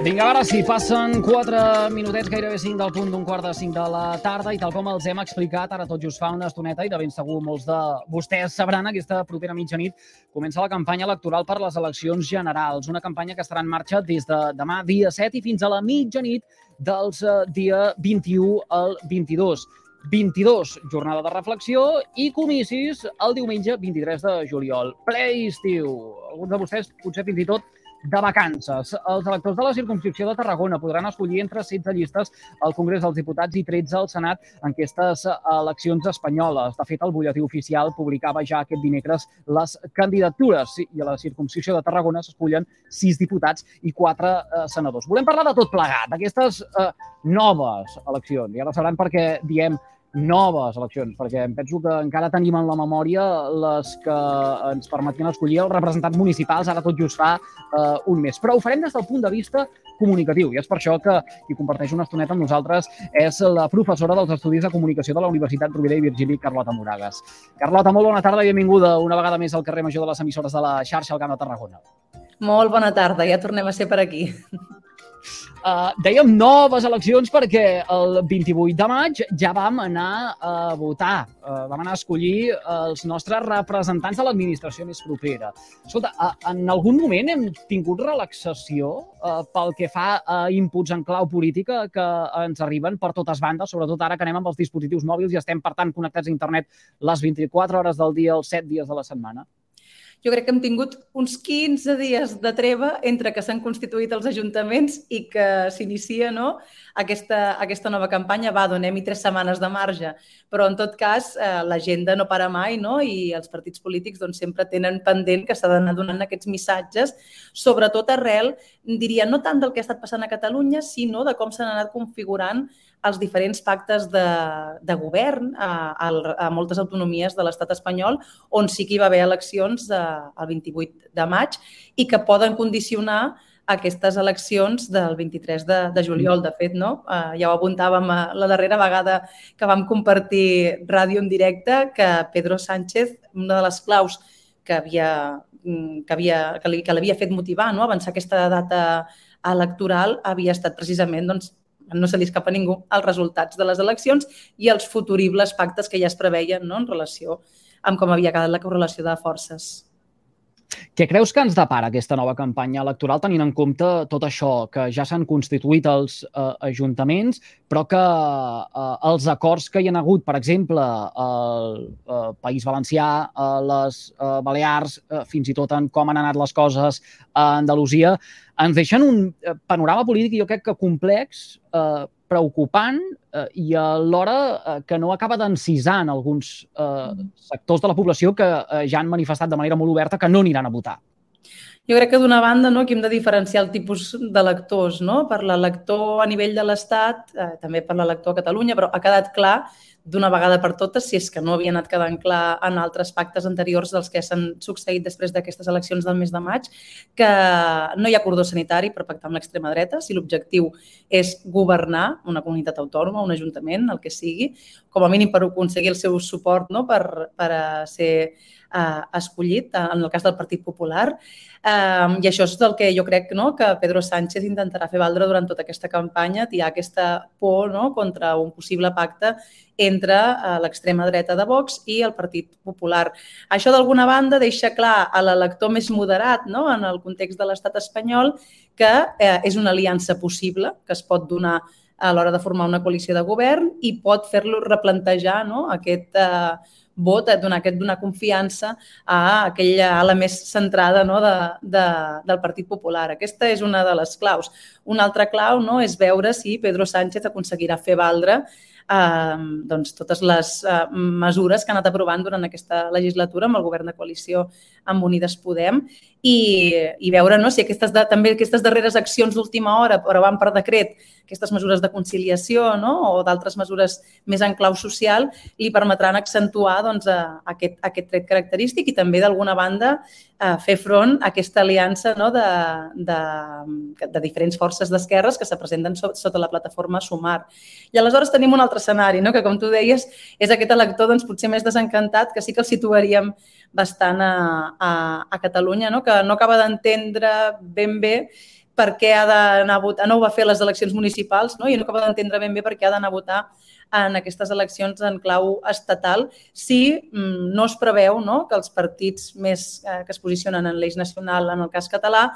Vinga, ara sí, passen 4 minutets, gairebé 5 del punt d'un quart de 5 de la tarda i tal com els hem explicat, ara tot just fa una estoneta i de ben segur molts de vostès sabran, aquesta propera mitjanit comença la campanya electoral per les eleccions generals, una campanya que estarà en marxa des de demà, dia 7, i fins a la mitjanit dels eh, dia 21 al 22. 22, jornada de reflexió i comicis el diumenge 23 de juliol. Ple estiu. Alguns de vostès potser fins i tot de vacances. Els electors de la circumscripció de Tarragona podran escollir entre 16 llistes al Congrés dels Diputats i 13 al Senat en aquestes eleccions espanyoles. De fet, el butlletí oficial publicava ja aquest dimecres les candidatures i a la circumscripció de Tarragona s'escullen 6 diputats i 4 eh, senadors. Volem parlar de tot plegat, d'aquestes eh, noves eleccions. I ara sabran per què diem noves eleccions, perquè em penso que encara tenim en la memòria les que ens permetien escollir els representants municipals, ara tot just fa eh, un mes. Però ho farem des del punt de vista comunicatiu, i és per això que qui comparteix una estoneta amb nosaltres és la professora dels Estudis de Comunicació de la Universitat Rovira i Virgili, Carlota Moragas. Carlota, molt bona tarda i benvinguda una vegada més al carrer Major de les emissores de la xarxa al Camp de Tarragona. Molt bona tarda, ja tornem a ser per aquí. Uh, dèiem noves eleccions perquè el 28 de maig ja vam anar a votar, uh, vam anar a escollir els nostres representants de l'administració més propera. Escolta, uh, en algun moment hem tingut relaxació uh, pel que fa a inputs en clau política que ens arriben per totes bandes, sobretot ara que anem amb els dispositius mòbils i estem, per tant, connectats a internet les 24 hores del dia, els 7 dies de la setmana? Jo crec que hem tingut uns 15 dies de treva entre que s'han constituït els ajuntaments i que s'inicia no, aquesta, aquesta nova campanya. Va, donem-hi tres setmanes de marge. Però, en tot cas, eh, l'agenda no para mai no? i els partits polítics doncs, sempre tenen pendent que s'ha d'anar donant aquests missatges, sobretot arrel, diria, no tant del que ha estat passant a Catalunya, sinó de com s'han anat configurant els diferents pactes de, de govern a, a, a moltes autonomies de l'estat espanyol, on sí que hi va haver eleccions de, el 28 de maig i que poden condicionar aquestes eleccions del 23 de, de juliol. De fet, no? Uh, ja ho apuntàvem a la darrera vegada que vam compartir ràdio en directe, que Pedro Sánchez, una de les claus que havia mm, que, havia, que l'havia fet motivar no? avançar aquesta data electoral havia estat precisament doncs, no se li escapa a ningú els resultats de les eleccions i els futuribles pactes que ja es preveien no? en relació amb com havia quedat la correlació de forces. Què creus que ens depara aquesta nova campanya electoral tenint en compte tot això, que ja s'han constituït els eh, ajuntaments, però que eh, els acords que hi ha hagut, per exemple, al eh, País Valencià, a les eh, Balears, eh, fins i tot en com han anat les coses a Andalusia, ens deixen un eh, panorama polític, jo crec que complex, eh, preocupant eh, i alhora eh, que no acaba d'encisar en alguns eh, mm. sectors de la població que eh, ja han manifestat de manera molt oberta que no aniran a votar. Jo crec que d'una banda no, aquí hem de diferenciar el tipus de lectors. No? Per l'elector a nivell de l'Estat, eh, també per l'elector a Catalunya, però ha quedat clar d'una vegada per totes, si és que no havia anat quedant clar en altres pactes anteriors dels que s'han succeït després d'aquestes eleccions del mes de maig, que no hi ha cordó sanitari per pactar amb l'extrema dreta, si l'objectiu és governar una comunitat autònoma, un ajuntament, el que sigui, com a mínim per aconseguir el seu suport no? per, per ser eh, escollit, en el cas del Partit Popular. Um, I això és el que jo crec no, que Pedro Sánchez intentarà fer valdre durant tota aquesta campanya, tirar aquesta por no, contra un possible pacte entre uh, l'extrema dreta de Vox i el Partit Popular. Això, d'alguna banda, deixa clar a l'elector més moderat no, en el context de l'estat espanyol que eh, és una aliança possible, que es pot donar a l'hora de formar una coalició de govern i pot fer-lo replantejar no, aquest eh, vot, donar, aquest donar confiança a aquella ala més centrada no, de, de, del Partit Popular. Aquesta és una de les claus. Una altra clau no, és veure si Pedro Sánchez aconseguirà fer valdre eh, doncs, totes les eh, mesures que ha anat aprovant durant aquesta legislatura amb el govern de coalició amb Unides Podem i, i veure no, si aquestes també aquestes darreres accions d'última hora, però van per decret, aquestes mesures de conciliació no? o d'altres mesures més en clau social, li permetran accentuar doncs, aquest, aquest tret característic i també, d'alguna banda, fer front a aquesta aliança no? de, de, de diferents forces d'esquerres que se presenten sota la plataforma Sumar. I aleshores tenim un altre escenari, no? que com tu deies, és aquest elector doncs, potser més desencantat, que sí que el situaríem bastant a, a, a Catalunya, no? que no acaba d'entendre ben bé per què ha d'anar a votar, no ho va fer les eleccions municipals, no? i no acaba d'entendre ben bé per què ha d'anar a votar en aquestes eleccions en clau estatal si mm, no es preveu no, que els partits més eh, que es posicionen en l'eix nacional, en el cas català,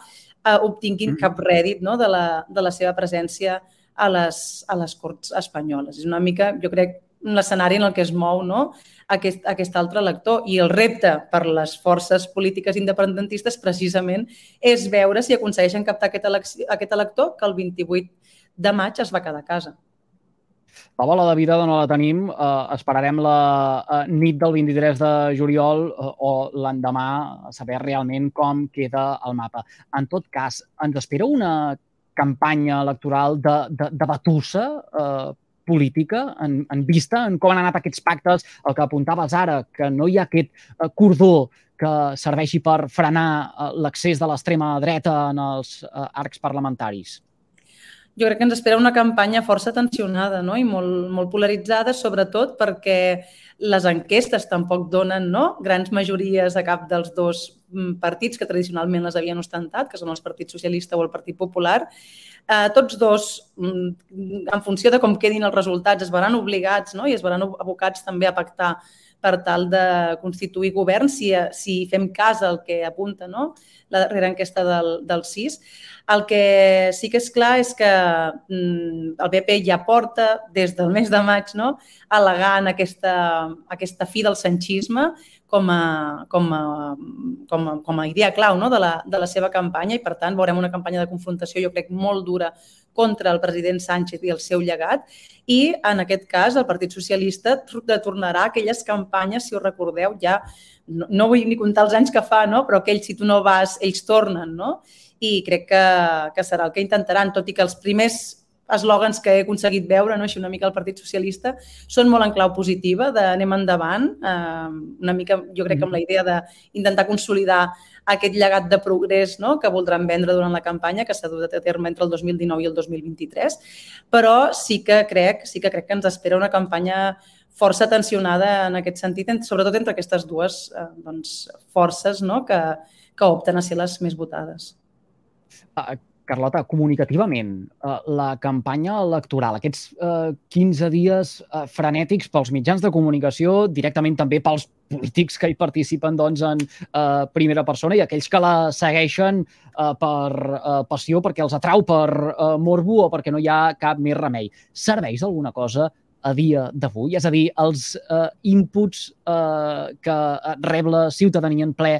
eh, obtinguin mm. cap rèdit no, de, la, de la seva presència a les, a les Corts espanyoles. És una mica, jo crec, l'escenari en el que es mou no? aquest, aquest altre elector. I el repte per les forces polítiques independentistes precisament és veure si aconsegueixen captar aquest, aquest elector que el 28 de maig es va quedar a casa. La bola de vida no la tenim. Uh, esperarem la uh, nit del 23 de juliol uh, o l'endemà a saber realment com queda el mapa. En tot cas, ens espera una campanya electoral de, de, de batussa uh, política en, en vista en com han anat aquests pactes, el que apuntaves ara, que no hi ha aquest uh, cordó que serveixi per frenar uh, l'accés de l'extrema dreta en els uh, arcs parlamentaris jo crec que ens espera una campanya força tensionada no? i molt, molt polaritzada, sobretot perquè les enquestes tampoc donen no? grans majories a cap dels dos mm, partits que tradicionalment les havien ostentat, que són els Partit Socialista o el Partit Popular. Eh, tots dos, mm, en funció de com quedin els resultats, es veran obligats no? i es veran abocats també a pactar per tal de constituir govern, si, si fem cas al que apunta no? la darrera enquesta del, del CIS. El que sí que és clar és que mm, el PP ja porta des del mes de maig no, al·legant aquesta, aquesta fi del sanchisme com a, com a, com a, com a idea clau no, de, la, de la seva campanya i, per tant, veurem una campanya de confrontació, jo crec, molt dura contra el president Sánchez i el seu llegat i, en aquest cas, el Partit Socialista tornarà a aquelles campanyes, si us recordeu, ja no, no vull ni comptar els anys que fa, no? però aquells, si tu no vas, ells tornen, no? i crec que, que serà el que intentaran, tot i que els primers eslògans que he aconseguit veure, no? així una mica el Partit Socialista, són molt en clau positiva, d'anem endavant, eh, una mica jo crec que amb la idea d'intentar consolidar aquest llegat de progrés no? que voldran vendre durant la campanya, que s'ha dut a terme entre el 2019 i el 2023, però sí que crec, sí que crec que ens espera una campanya força tensionada en aquest sentit, sobretot entre aquestes dues eh, doncs, forces no? que, que opten a ser les més votades. Uh, Carlota, comunicativament, uh, la campanya electoral, aquests uh, 15 dies uh, frenètics pels mitjans de comunicació, directament també pels polítics que hi participen doncs, en uh, primera persona i aquells que la segueixen uh, per uh, passió, perquè els atrau per uh, morbo o perquè no hi ha cap més remei. Serveix alguna cosa a dia d'avui? És a dir, els uh, inputs uh, que rep la ciutadania en ple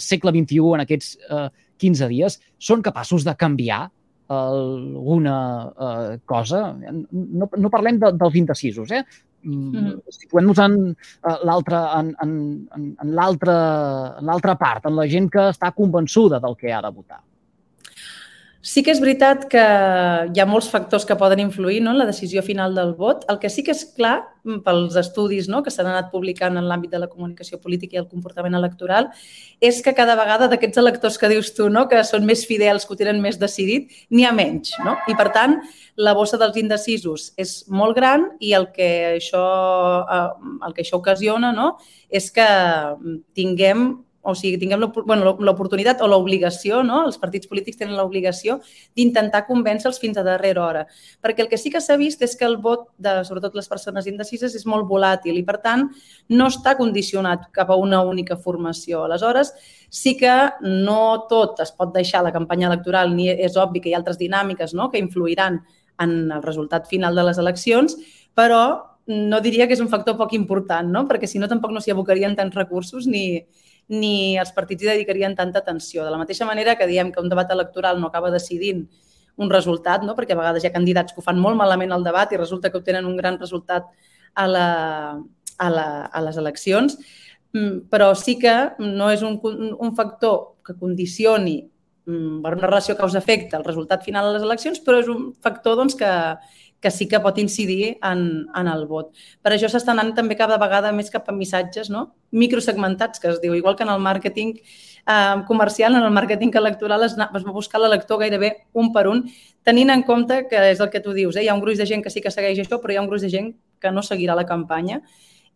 segle XXI en aquests uh, 15 dies, són capaços de canviar alguna eh, cosa. No, no parlem de, dels indecisos, eh? Mm -hmm. Situem-nos en uh, l'altra en, en, en, en l'altra part, en la gent que està convençuda del que ha de votar. Sí que és veritat que hi ha molts factors que poden influir no, en la decisió final del vot. El que sí que és clar, mm, pels estudis no, que s'han anat publicant en l'àmbit de la comunicació política i el comportament electoral, és que cada vegada d'aquests electors que dius tu, no, que són més fidels, que ho tenen més decidit, n'hi ha menys. No? I, per tant, la bossa dels indecisos és molt gran i el que això, eh, el que això ocasiona no, és que tinguem o sigui, tinguem l'oportunitat bueno, o l'obligació, no? els partits polítics tenen l'obligació d'intentar convèncer-los fins a darrera hora. Perquè el que sí que s'ha vist és que el vot de, sobretot les persones indecises, és molt volàtil i, per tant, no està condicionat cap a una única formació. Aleshores, sí que no tot es pot deixar la campanya electoral, ni és obvi que hi ha altres dinàmiques no? que influiran en el resultat final de les eleccions, però no diria que és un factor poc important, no? perquè si no tampoc no s'hi abocarien tants recursos ni, ni els partits hi dedicarien tanta atenció. De la mateixa manera que diem que un debat electoral no acaba decidint un resultat, no? perquè a vegades hi ha candidats que ho fan molt malament al debat i resulta que obtenen un gran resultat a, la, a, la, a les eleccions, mm, però sí que no és un, un factor que condicioni mm, per una relació causa-efecte el resultat final de les eleccions, però és un factor doncs, que, que sí que pot incidir en, en el vot. Per això s'està anant també cada vegada més cap a missatges no? microsegmentats, que es diu, igual que en el màrqueting eh, comercial, en el màrqueting electoral es, es va buscar l'elector gairebé un per un, tenint en compte que és el que tu dius, eh? hi ha un gruix de gent que sí que segueix això, però hi ha un gruix de gent que no seguirà la campanya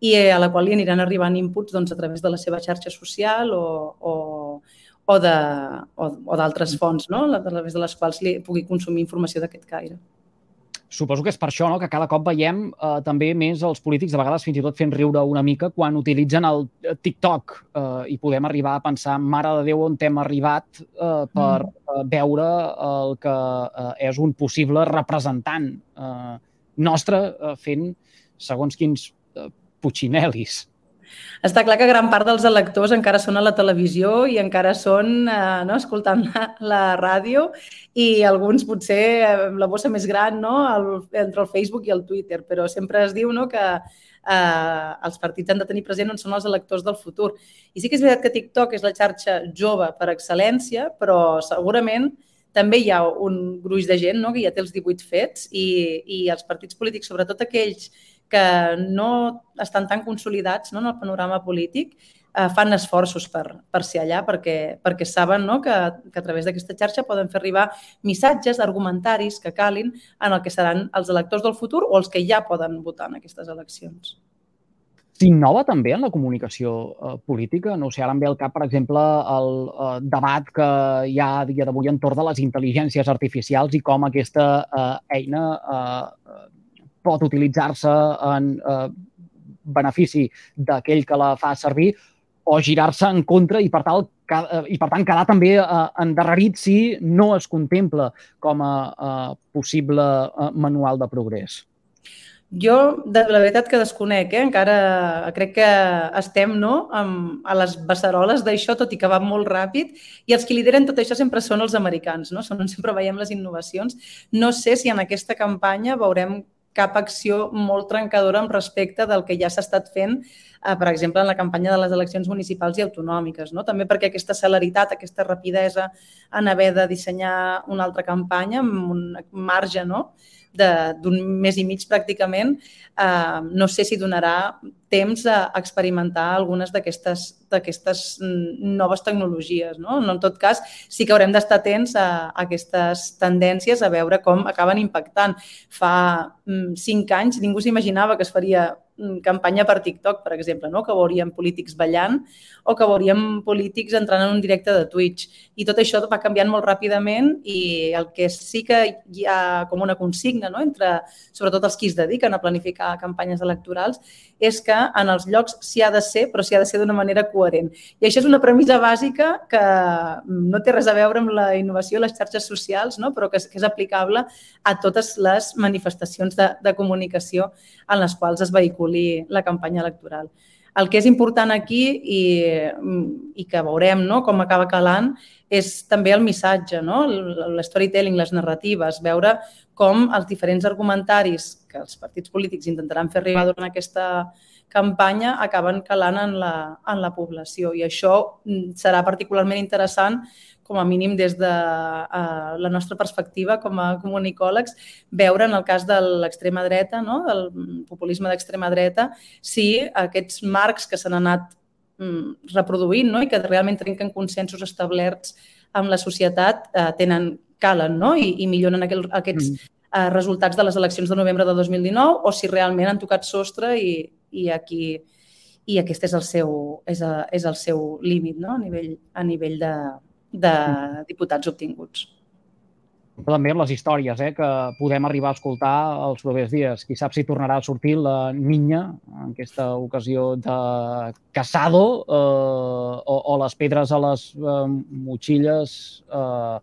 i a la qual li aniran arribant inputs doncs, a través de la seva xarxa social o, o, o d'altres fonts, no? a través de les quals li pugui consumir informació d'aquest caire. Suposo que és per això no? que cada cop veiem eh, també més els polítics, de vegades fins i tot fent riure una mica, quan utilitzen el eh, TikTok eh, i podem arribar a pensar, mare de Déu, on hem arribat eh, per mm. eh, veure el que eh, és un possible representant eh, nostre eh, fent segons quins eh, putxinelis. Està clar que gran part dels electors encara són a la televisió i encara són eh, no, escoltant la, la ràdio i alguns potser amb la bossa més gran no, el, entre el Facebook i el Twitter, però sempre es diu no, que eh, els partits han de tenir present on són els electors del futur. I sí que és veritat que TikTok és la xarxa jove per excel·lència, però segurament també hi ha un gruix de gent no, que ja té els 18 fets i, i els partits polítics, sobretot aquells que no estan tan consolidats no, en el panorama polític, eh, fan esforços per, per ser allà perquè, perquè saben no, que, que a través d'aquesta xarxa poden fer arribar missatges, argumentaris que calin en el que seran els electors del futur o els que ja poden votar en aquestes eleccions. S'innova també en la comunicació eh, política? No sé, ara em ve al cap, per exemple, el eh, debat que hi ha dia d'avui entorn de les intel·ligències artificials i com aquesta eh, eina eh, pot utilitzar-se en eh, benefici d'aquell que la fa servir o girar-se en contra i per, tal, eh, i per tant quedar també eh, endarrerit si no es contempla com a eh, possible eh, manual de progrés. Jo, de la veritat que desconec, eh? encara crec que estem no? Amb, a les beceroles d'això, tot i que va molt ràpid, i els que lideren tot això sempre són els americans, no? són on sempre veiem les innovacions. No sé si en aquesta campanya veurem cap acció molt trencadora amb respecte del que ja s'ha estat fent, eh, per exemple, en la campanya de les eleccions municipals i autonòmiques. No? També perquè aquesta celeritat, aquesta rapidesa en haver de dissenyar una altra campanya amb un marge no? d'un mes i mig pràcticament, eh, no sé si donarà temps a experimentar algunes d'aquestes noves tecnologies. No? En tot cas, sí que haurem d'estar atents a, a aquestes tendències, a veure com acaben impactant. Fa mm, cinc anys ningú s'imaginava que es faria Mm, campanya per TikTok, per exemple, no? que veuríem polítics ballant o que veuríem polítics entrant en un directe de Twitch. I tot això va canviant molt ràpidament i el que sí que hi ha com una consigna no? entre, sobretot els qui es dediquen a planificar campanyes electorals, és que en els llocs s'hi ha de ser, però s'hi ha de ser d'una manera coherent. I això és una premissa bàsica que no té res a veure amb la innovació a les xarxes socials, no? però que és, que és aplicable a totes les manifestacions de, de comunicació en les quals es vehiculi la campanya electoral. El que és important aquí i, i que veurem no, com acaba calant és també el missatge, no? l'storytelling, les narratives, veure com els diferents argumentaris que els partits polítics intentaran fer arribar durant aquesta campanya acaben calant en la, en la població. I això serà particularment interessant com a mínim des de uh, la nostra perspectiva com a comunicòlegs, veure en el cas de l'extrema dreta, no? del populisme d'extrema dreta, si aquests marcs que s'han anat um, reproduint no? i que realment trenquen consensos establerts amb la societat uh, tenen calen no? I, i milloren aquel, aquests mm. uh, resultats de les eleccions de novembre de 2019 o si realment han tocat sostre i, i aquí i aquest és el seu, és, a, és el seu límit no? a nivell, a nivell de, de diputats obtinguts. També les històries eh, que podem arribar a escoltar els propers dies. Qui sap si tornarà a sortir la Niña, en aquesta ocasió de Casado, eh, o, o les pedres a les eh, motxilles eh,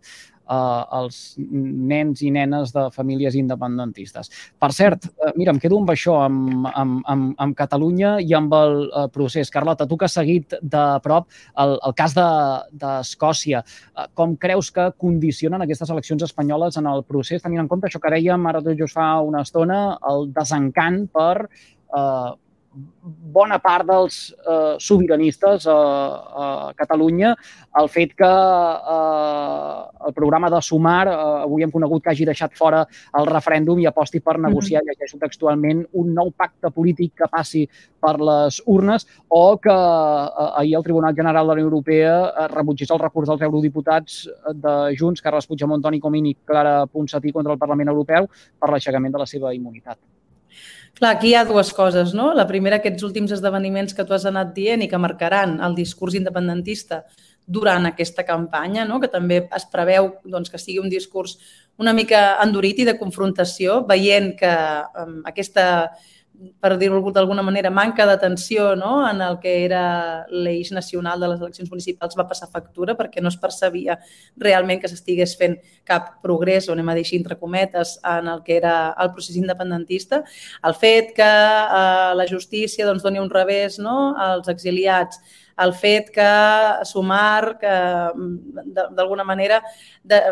els nens i nenes de famílies independentistes. Per cert, eh, mira, em quedo amb això, amb, amb, amb, amb Catalunya i amb el eh, procés. Carlota, tu que has seguit de prop el, el cas d'Escòcia, de, eh, com creus que condicionen aquestes eleccions espanyoles en el procés, tenint en compte això que dèiem ara tot just fa una estona, el desencant per eh, bona part dels eh, sobiranistes a, a Catalunya el fet que eh, el programa de Sumar, eh, avui hem conegut que hagi deixat fora el referèndum i aposti per negociar, mm -hmm. llegeixo textualment, un nou pacte polític que passi per les urnes o que eh, ahir el Tribunal General de la Unió Europea eh, rebutgés el recurs dels eurodiputats de Junts, Carles Puigdemont, Toni Comín i Clara Ponsatí contra el Parlament Europeu per l'aixecament de la seva immunitat. Clar, aquí hi ha dues coses, no? La primera, aquests últims esdeveniments que tu has anat dient i que marcaran el discurs independentista durant aquesta campanya, no? que també es preveu doncs, que sigui un discurs una mica endurit i de confrontació, veient que um, aquesta per dir-ho d'alguna manera, manca d'atenció no? en el que era l'eix nacional de les eleccions municipals va passar factura perquè no es percebia realment que s'estigués fent cap progrés, o anem a dir així entre cometes, en el que era el procés independentista. El fet que eh, la justícia doncs, doni un revés no? als exiliats, el fet que Sumar, que mm, d'alguna manera de,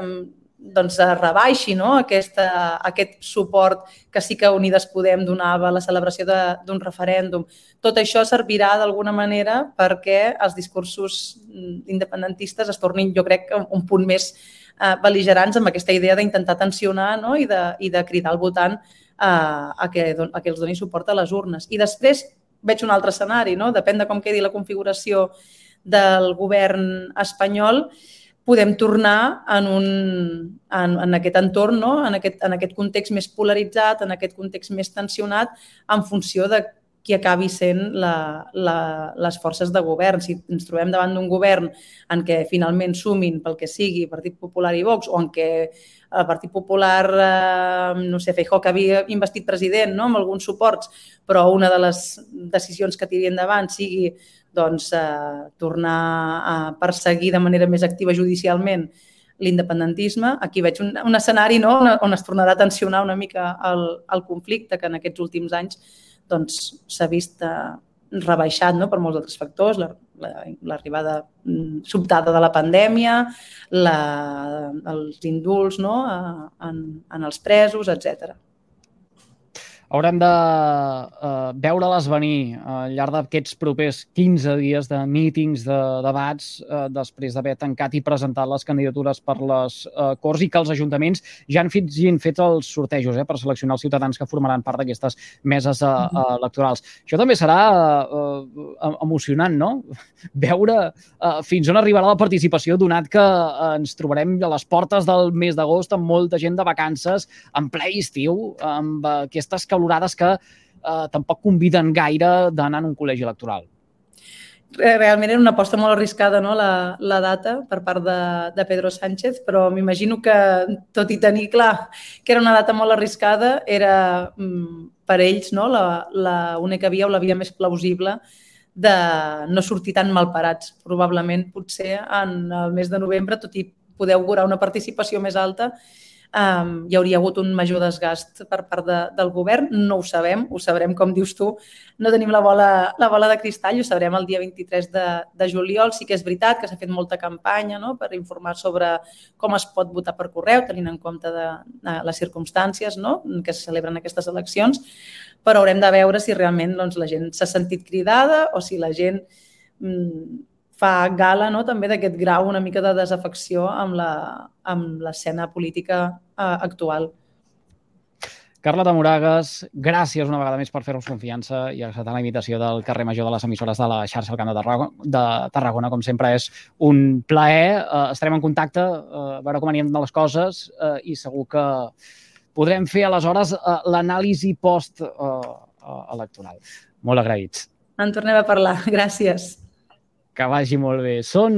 doncs, rebaixi no? Aquesta, aquest suport que sí que Unides Podem donava a la celebració d'un referèndum. Tot això servirà d'alguna manera perquè els discursos independentistes es tornin, jo crec, un punt més eh, beligerants amb aquesta idea d'intentar tensionar no? I, de, i de cridar el votant eh, a, que, a que els doni suport a les urnes. I després veig un altre escenari, no? depèn de com quedi la configuració del govern espanyol, podem tornar en, un, en, en aquest entorn, no? en, aquest, en aquest context més polaritzat, en aquest context més tensionat, en funció de qui acabi sent la, la, les forces de govern. Si ens trobem davant d'un govern en què finalment sumin pel que sigui Partit Popular i Vox o en què el Partit Popular, eh, no sé, Feijó, que havia investit president no? amb alguns suports, però una de les decisions que tiri endavant sigui doncs, eh, tornar a perseguir de manera més activa judicialment l'independentisme. Aquí veig un, un escenari no? on, on es tornarà a tensionar una mica el, el conflicte que en aquests últims anys doncs, s'ha vist eh, rebaixat no? per molts altres factors, l'arribada la, la, mm, sobtada de la pandèmia, la, els indults no? en, en els presos, etc haurem de uh, veure-les venir al llarg d'aquests propers 15 dies de mítings, de debats, uh, després d'haver tancat i presentat les candidatures per les uh, Corts i que els ajuntaments ja han fet, ja han fet els sortejos eh, per seleccionar els ciutadans que formaran part d'aquestes meses uh, electorals. Això també serà uh, emocionant, no? Veure uh, fins on arribarà la participació, donat que uh, ens trobarem a les portes del mes d'agost amb molta gent de vacances, en ple estiu, amb aquestes calorades que eh, tampoc conviden gaire d'anar en un col·legi electoral. Realment era una aposta molt arriscada no? la, la data per part de, de Pedro Sánchez, però m'imagino que, tot i tenir clar que era una data molt arriscada, era mm, per ells no? la, la única via o la via més plausible de no sortir tan malparats. Probablement, potser, en el mes de novembre, tot i poder augurar una participació més alta, um, hi hauria hagut un major desgast per part de, del govern. No ho sabem, ho sabrem, com dius tu. No tenim la bola, la bola de cristall, ho sabrem el dia 23 de, de juliol. Sí que és veritat que s'ha fet molta campanya no?, per informar sobre com es pot votar per correu, tenint en compte de, de les circumstàncies no?, que se celebren aquestes eleccions, però haurem de veure si realment doncs, la gent s'ha sentit cridada o si la gent mm, fa gala no, també d'aquest grau una mica de desafecció amb l'escena política eh, actual. Carla Tamoragues, gràcies una vegada més per fer-nos confiança i acceptar la invitació del carrer Major de les emissores de la xarxa al Camp de Tarragona. De Tarragona. Com sempre, és un plaer. Uh, estarem en contacte, uh, a veure com anirem de les coses uh, i segur que podrem fer aleshores uh, l'anàlisi post-electoral. Uh, uh, Molt agraïts. En tornem a parlar. Gràcies. Vagi molt bé. Són